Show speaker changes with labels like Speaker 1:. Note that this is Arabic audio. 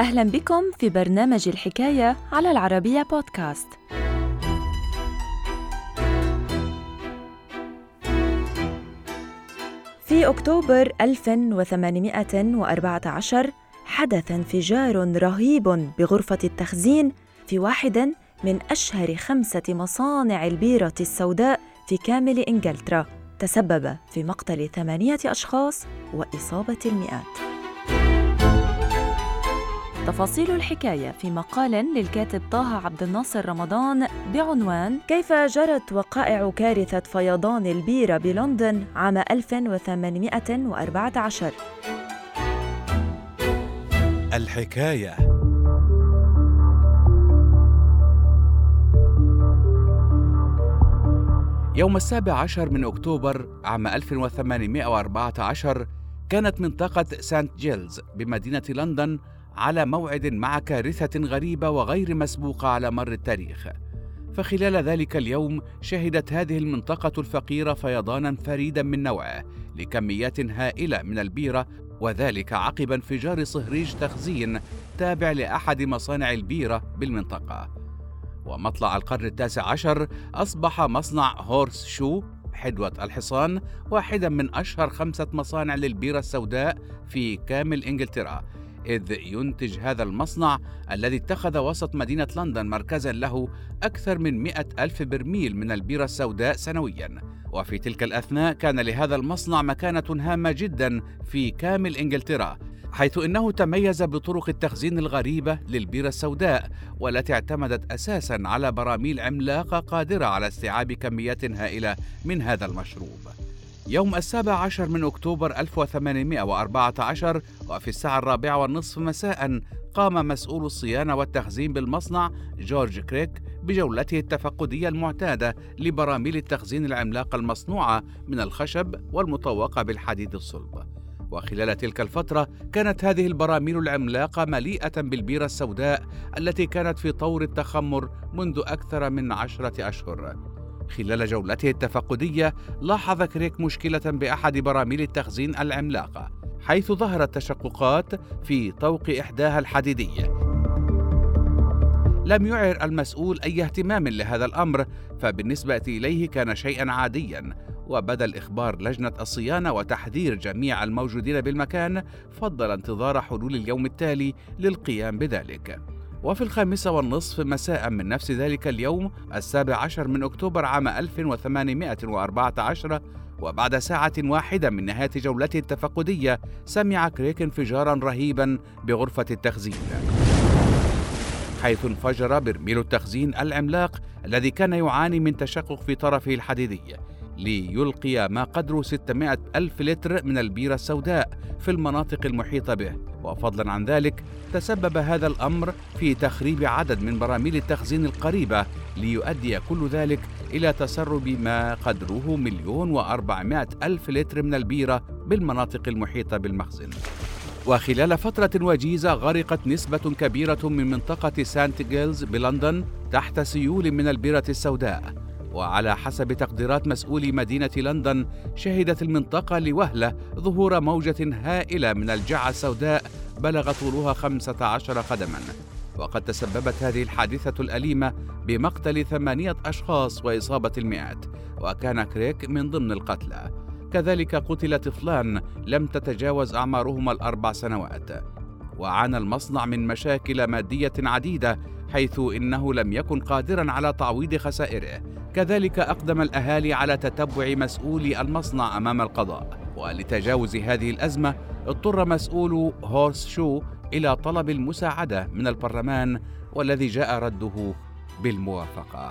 Speaker 1: أهلا بكم في برنامج الحكاية على العربية بودكاست. في أكتوبر 1814 حدث انفجار رهيب بغرفة التخزين في واحد من أشهر خمسة مصانع البيرة السوداء في كامل إنجلترا تسبب في مقتل ثمانية أشخاص وإصابة المئات تفاصيل الحكاية في مقال للكاتب طه عبد الناصر رمضان بعنوان كيف جرت وقائع كارثة فيضان البيرة بلندن عام 1814
Speaker 2: الحكاية. يوم السابع عشر من أكتوبر عام 1814 كانت منطقة سانت جيلز بمدينة لندن على موعد مع كارثة غريبة وغير مسبوقة على مر التاريخ. فخلال ذلك اليوم شهدت هذه المنطقة الفقيرة فيضانا فريدا من نوعه لكميات هائلة من البيرة وذلك عقب انفجار صهريج تخزين تابع لأحد مصانع البيرة بالمنطقة. ومطلع القرن التاسع عشر أصبح مصنع هورس شو حدوة الحصان واحدا من أشهر خمسة مصانع للبيرة السوداء في كامل إنجلترا إذ ينتج هذا المصنع الذي اتخذ وسط مدينة لندن مركزا له أكثر من مئة ألف برميل من البيرة السوداء سنويا. وفي تلك الأثناء كان لهذا المصنع مكانة هامة جدا في كامل إنجلترا حيث إنه تميز بطرق التخزين الغريبة للبيرة السوداء والتي اعتمدت أساسا على براميل عملاقة قادرة على استيعاب كميات هائلة من هذا المشروب. يوم السابع عشر من أكتوبر 1814 وفي الساعة الرابعة والنصف مساء قام مسؤول الصيانة والتخزين بالمصنع جورج كريك بجولته التفقدية المعتادة لبراميل التخزين العملاقة المصنوعة من الخشب والمطوقة بالحديد الصلب. وخلال تلك الفترة كانت هذه البراميل العملاقة مليئة بالبيرة السوداء التي كانت في طور التخمر منذ أكثر من عشرة أشهر. خلال جولته التفقدية لاحظ كريك مشكلة بأحد براميل التخزين العملاقة حيث ظهرت تشققات في طوق إحداها الحديدية لم يعر المسؤول أي اهتمام لهذا الأمر فبالنسبة إليه كان شيئا عاديا وبدل إخبار لجنة الصيانة وتحذير جميع الموجودين بالمكان فضل انتظار حلول اليوم التالي للقيام بذلك. وفي الخامسة والنصف مساء من نفس ذلك اليوم السابع عشر من أكتوبر عام 1814 وبعد ساعة واحدة من نهاية جولته التفقدية سمع كريك انفجارا رهيبا بغرفة التخزين. حيث انفجر برميل التخزين العملاق الذي كان يعاني من تشقق في طرفه الحديدي. ليلقي ما قدره 600 ألف لتر من البيرة السوداء في المناطق المحيطة به. وفضلا عن ذلك تسبب هذا الأمر في تخريب عدد من براميل التخزين القريبة ليؤدي كل ذلك إلى تسرب ما قدره مليون وأربعمائة ألف لتر من البيرة بالمناطق المحيطة بالمخزن. وخلال فترة وجيزة غرقت نسبة كبيرة من منطقة سانت جيلز بلندن تحت سيول من البيرة السوداء. وعلى حسب تقديرات مسؤولي مدينة لندن شهدت المنطقة لوهلة ظهور موجة هائلة من الجعة السوداء بلغ طولها 15 قدما. وقد تسببت هذه الحادثة الأليمة بمقتل ثمانية أشخاص وإصابة المئات وكان كريك من ضمن القتلى. كذلك قتل طفلان لم تتجاوز أعمارهما الأربع سنوات. وعانى المصنع من مشاكل مادية عديدة حيث إنه لم يكن قادرا على تعويض خسائره. كذلك أقدم الأهالي على تتبع مسؤولي المصنع أمام القضاء. ولتجاوز هذه الأزمة اضطر مسؤول هورس شو إلى طلب المساعدة من البرلمان والذي جاء رده بالموافقة.